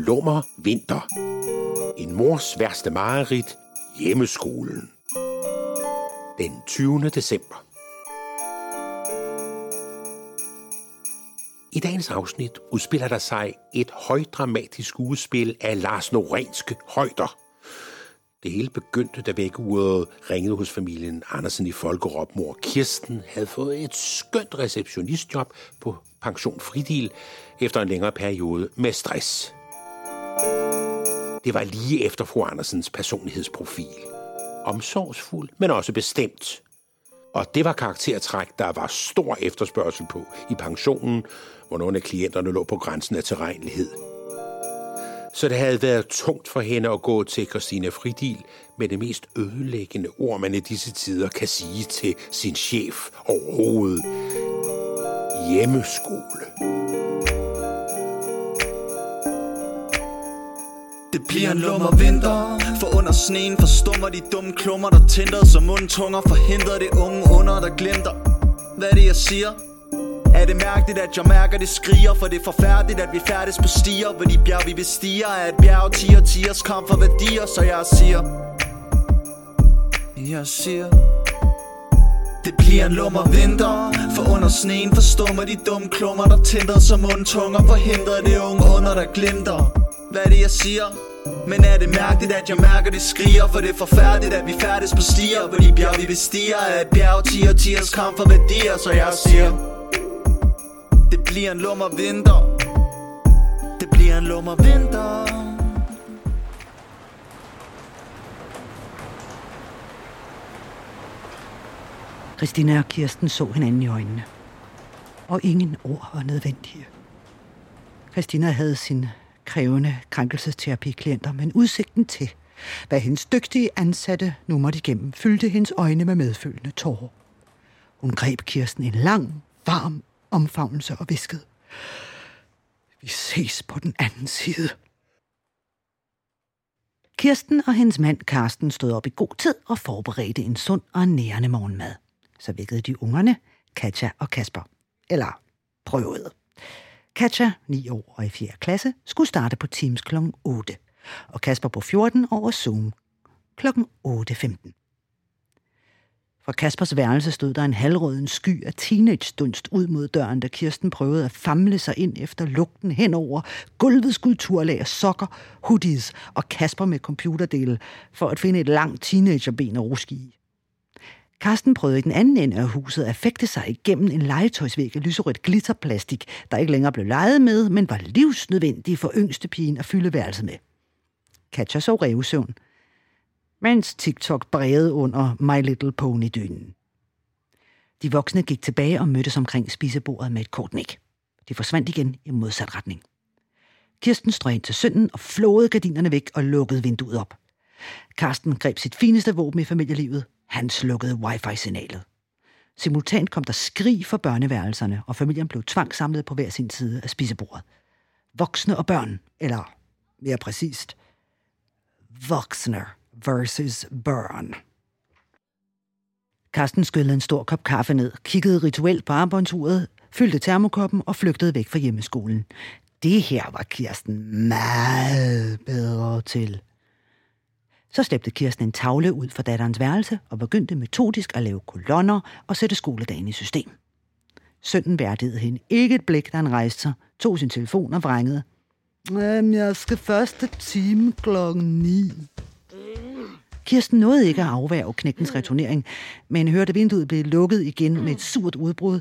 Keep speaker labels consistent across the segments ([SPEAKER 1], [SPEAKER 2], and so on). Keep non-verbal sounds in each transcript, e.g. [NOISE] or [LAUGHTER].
[SPEAKER 1] lummer vinter. En mors værste mareridt, hjemmeskolen. Den 20. december. I dagens afsnit udspiller der sig et højdramatisk skuespil af Lars Norenske højder. Det hele begyndte, da vækkeuret ringede hos familien Andersen i Folkerop. Mor Kirsten havde fået et skønt receptionistjob på pension Fridil efter en længere periode med stress. Det var lige efter fru Andersens personlighedsprofil. Omsorgsfuld, men også bestemt. Og det var karaktertræk, der var stor efterspørgsel på i pensionen, hvor nogle af klienterne lå på grænsen af tilregnelighed. Så det havde været tungt for hende at gå til Christina Fridil med det mest ødelæggende ord, man i disse tider kan sige til sin chef overhovedet. Hjemmeskole.
[SPEAKER 2] Det bliver en lummer vinter. For under sneen forstummer de dumme klummer Der tænder som mundtunger Forhindrer det unge under der glimter. Hvad er det jeg siger? Er det mærkeligt at jeg mærker det skriger? For det er forfærdeligt at vi færdes på stier Hvor de bjerg vi bestiger er et bjerg Tiger tiers kamp for værdier Så jeg siger. Jeg siger. Det bliver en lummer vinter. For under sneen forstummer de dumme klummer Der tænder som mundtunger Forhindrer det unge under der glimter. Hvad er det jeg siger? Men er det mærkeligt at jeg mærker det skriger For det er forfærdeligt at vi færdes på stier Hvor de bjerg vi bestiger er et bjerg Tiger tiers kamp for værdier Så jeg siger Det bliver en lummer vinter Det bliver en lummer vinter
[SPEAKER 3] Christina og Kirsten så hinanden i øjnene. Og ingen ord var nødvendige. Christina havde sin krævende krænkelsesterapi-klienter, men udsigten til, hvad hendes dygtige ansatte nu måtte igennem, fyldte hendes øjne med medfølgende tårer. Hun greb Kirsten en lang, varm omfavnelse og viskede. Vi ses på den anden side. Kirsten og hendes mand Karsten stod op i god tid og forberedte en sund og nærende morgenmad. Så vækkede de ungerne, Katja og Kasper. Eller prøvede. Katja, 9 år og i 4. klasse, skulle starte på Teams kl. 8, og Kasper på 14 over Zoom kl. 8.15. Fra Kaspers værelse stod der en halvrøden sky af teenage-dunst ud mod døren, da Kirsten prøvede at famle sig ind efter lugten henover gulvets skulpturlag af sokker, hoodies og Kasper med computerdele for at finde et langt teenagerben at ruske i. Karsten prøvede i den anden ende af huset at fægte sig igennem en legetøjsvæg af lyserødt glitterplastik, der ikke længere blev leget med, men var livsnødvendig for yngstepigen at fylde værelset med. Katja så revsøvn, mens TikTok brede under My Little Pony-dynen. De voksne gik tilbage og mødtes omkring spisebordet med et kort nik. De forsvandt igen i modsat retning. Kirsten strøg ind til sønnen og flåede gardinerne væk og lukkede vinduet op. Karsten greb sit fineste våben i familielivet, han slukkede wifi-signalet. Simultant kom der skrig fra børneværelserne, og familien blev tvangsamlet på hver sin side af spisebordet. Voksne og børn, eller mere præcist, voksne versus børn. Karsten skyllede en stor kop kaffe ned, kiggede rituelt på armbåndsuret, fyldte termokoppen og flygtede væk fra hjemmeskolen. Det her var Kirsten meget bedre til. Så slæbte Kirsten en tavle ud fra datterens værelse og begyndte metodisk at lave kolonner og sætte skoledagen i system. Sønnen værdede hende ikke et blik, da han rejste sig, tog sin telefon og vrængede. Jamen, jeg skal første time klokken 9. Kirsten nåede ikke at afværge knægtens returnering, men hørte vinduet blive lukket igen med et surt udbrud,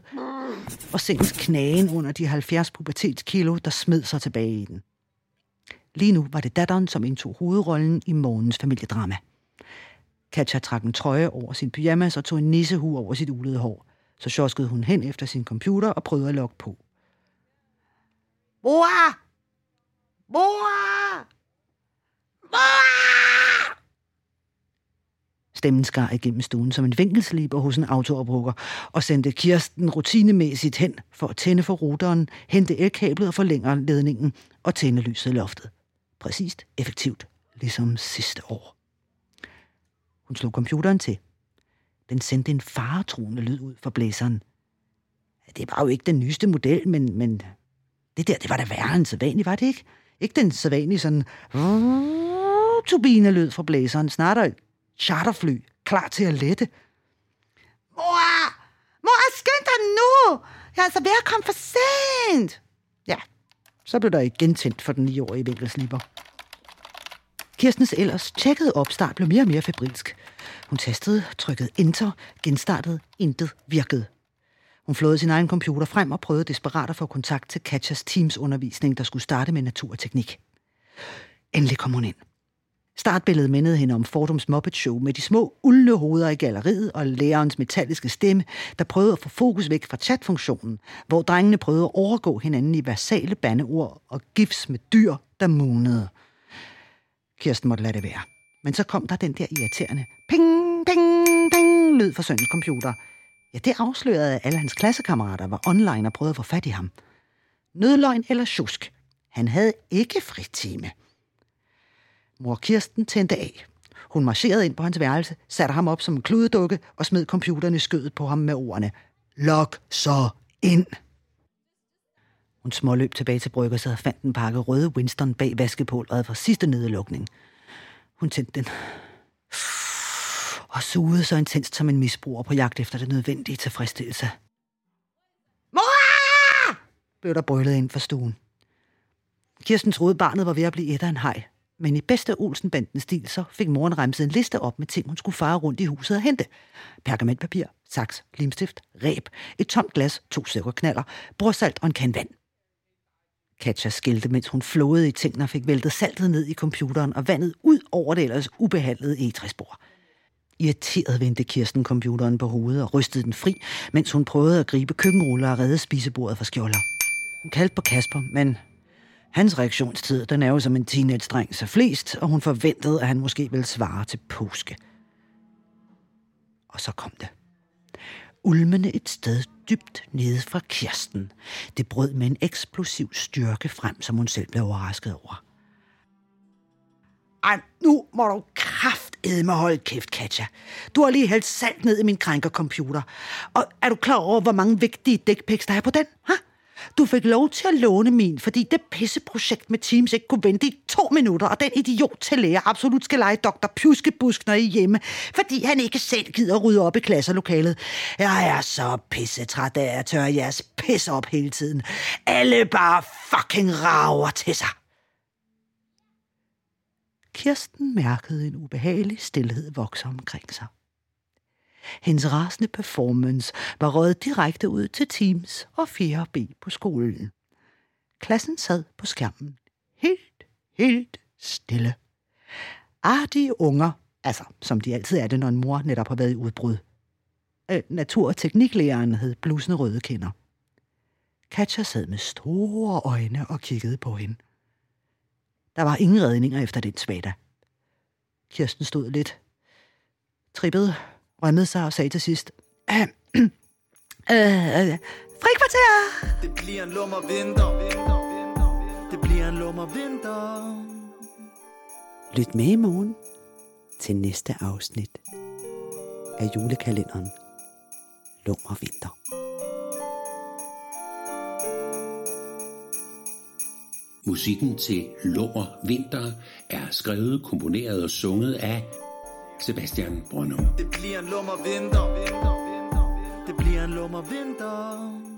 [SPEAKER 3] og sengens knagen under de 70 pubertetskilo, der smed sig tilbage i den. Lige nu var det datteren, som indtog hovedrollen i morgens familiedrama. Katja trak en trøje over sin pyjamas og tog en nissehue over sit ulede hår. Så sjoskede hun hen efter sin computer og prøvede at logge på. Mor! Mor! Mor! Stemmen skar igennem stuen som en vinkelsliber hos en autooprukker og sendte Kirsten rutinemæssigt hen for at tænde for ruteren, hente elkablet og forlængere ledningen og tænde lyset i loftet. Præcist, effektivt, ligesom sidste år. Hun slog computeren til. Den sendte en faretruende lyd ud fra blæseren. Det var jo ikke den nyeste model, men, men det der, det var da værre end sædvanligt, var det ikke? Ikke den sædvanlige sådan turbinelyd fra blæseren, snart et charterfly, klar til at lette. Mor! Mor, skynd dig nu! Jeg er altså ved at komme for sent! Så blev der igen tændt for den 9-årige vinkelsliber. Kirstens ellers tjekkede opstart blev mere og mere febrilsk. Hun tastede, trykkede enter, genstartede, intet virkede. Hun flåede sin egen computer frem og prøvede desperat at få kontakt til Katjas Teams undervisning, der skulle starte med natur og teknik. Endelig kom hun ind. Startbilledet mindede hende om Fordums Muppet Show med de små uldne hoveder i galleriet og lærerens metalliske stemme, der prøvede at få fokus væk fra chatfunktionen, hvor drengene prøvede at overgå hinanden i versale bandeord og gifs med dyr, der munede. Kirsten måtte lade det være. Men så kom der den der irriterende ping, ping, ping lyd fra søndens computer. Ja, det afslørede, at alle hans klassekammerater var online og prøvede at få fat i ham. Nødløgn eller tjusk. Han havde ikke fritime. Mor Kirsten tændte af. Hun marcherede ind på hans værelse, satte ham op som en kludedukke og smed computeren i skødet på ham med ordene. Lok så ind! Hun småløb tilbage til bryggerset og fandt en pakke røde Winston bag vaskepulveret fra sidste nedlukning. Hun tændte den og sugede så intenst som en misbruger på jagt efter det nødvendige tilfredsstillelse. Mor! blev der brøllet ind for stuen. Kirsten troede, barnet var ved at blive et af en hej, men i bedste Olsenbandens stil, så fik moren remset en liste op med ting, hun skulle fare rundt i huset og hente. Pergamentpapir, saks, limstift, ræb, et tomt glas, to sukkerknaller, brorsalt og en kan vand. Katja skilte, mens hun flåede i tingene og fik væltet saltet ned i computeren og vandet ud over det ellers ubehandlede egetræsbord. Irriteret vendte Kirsten computeren på hovedet og rystede den fri, mens hun prøvede at gribe køkkenruller og redde spisebordet fra skjolder. Hun kaldte på Kasper, men hans reaktionstid, den er jo som en teenage-dreng så flest, og hun forventede, at han måske ville svare til påske. Og så kom det. Ulmende et sted dybt nede fra Kirsten. Det brød med en eksplosiv styrke frem, som hun selv blev overrasket over. Ej, nu må du kraftedme holde kæft, Katja. Du har lige hældt salt ned i min krænkercomputer. Og er du klar over, hvor mange vigtige dækpiks der er på den? Ha? Du fik lov til at låne min, fordi det pisseprojekt med Teams ikke kunne vente i to minutter, og den idiot til lærer absolut skal lege Dr. Pjuskebusk, når I er hjemme, fordi han ikke selv gider rydde op i klasselokalet. Jeg er så pissetræt af at tørre jeres pis op hele tiden. Alle bare fucking rager til sig. Kirsten mærkede en ubehagelig stillhed vokse omkring sig. Hendes rasende performance var røget direkte ud til Teams og 4B på skolen. Klassen sad på skærmen. Helt, helt stille. Artige unger, altså som de altid er det, når en mor netop har været i udbrud. Øh, natur- og tekniklæreren hed blusende røde kinder. Katja sad med store øjne og kiggede på hende. Der var ingen redninger efter den svada. Kirsten stod lidt, trippet rømmede sig og sagde til sidst, [CLEARS THROAT] øh, øh, frikvarter!
[SPEAKER 2] Det bliver en lummer vinter. Det bliver en lummer vinter.
[SPEAKER 3] Lyt med i morgen til næste afsnit af julekalenderen Lummer Vinter.
[SPEAKER 1] Musikken til Lummer Vinter er skrevet, komponeret og sunget af Sebastian Brønum.
[SPEAKER 2] Det bliver en lummer vinter. Det bliver en lummer vinter.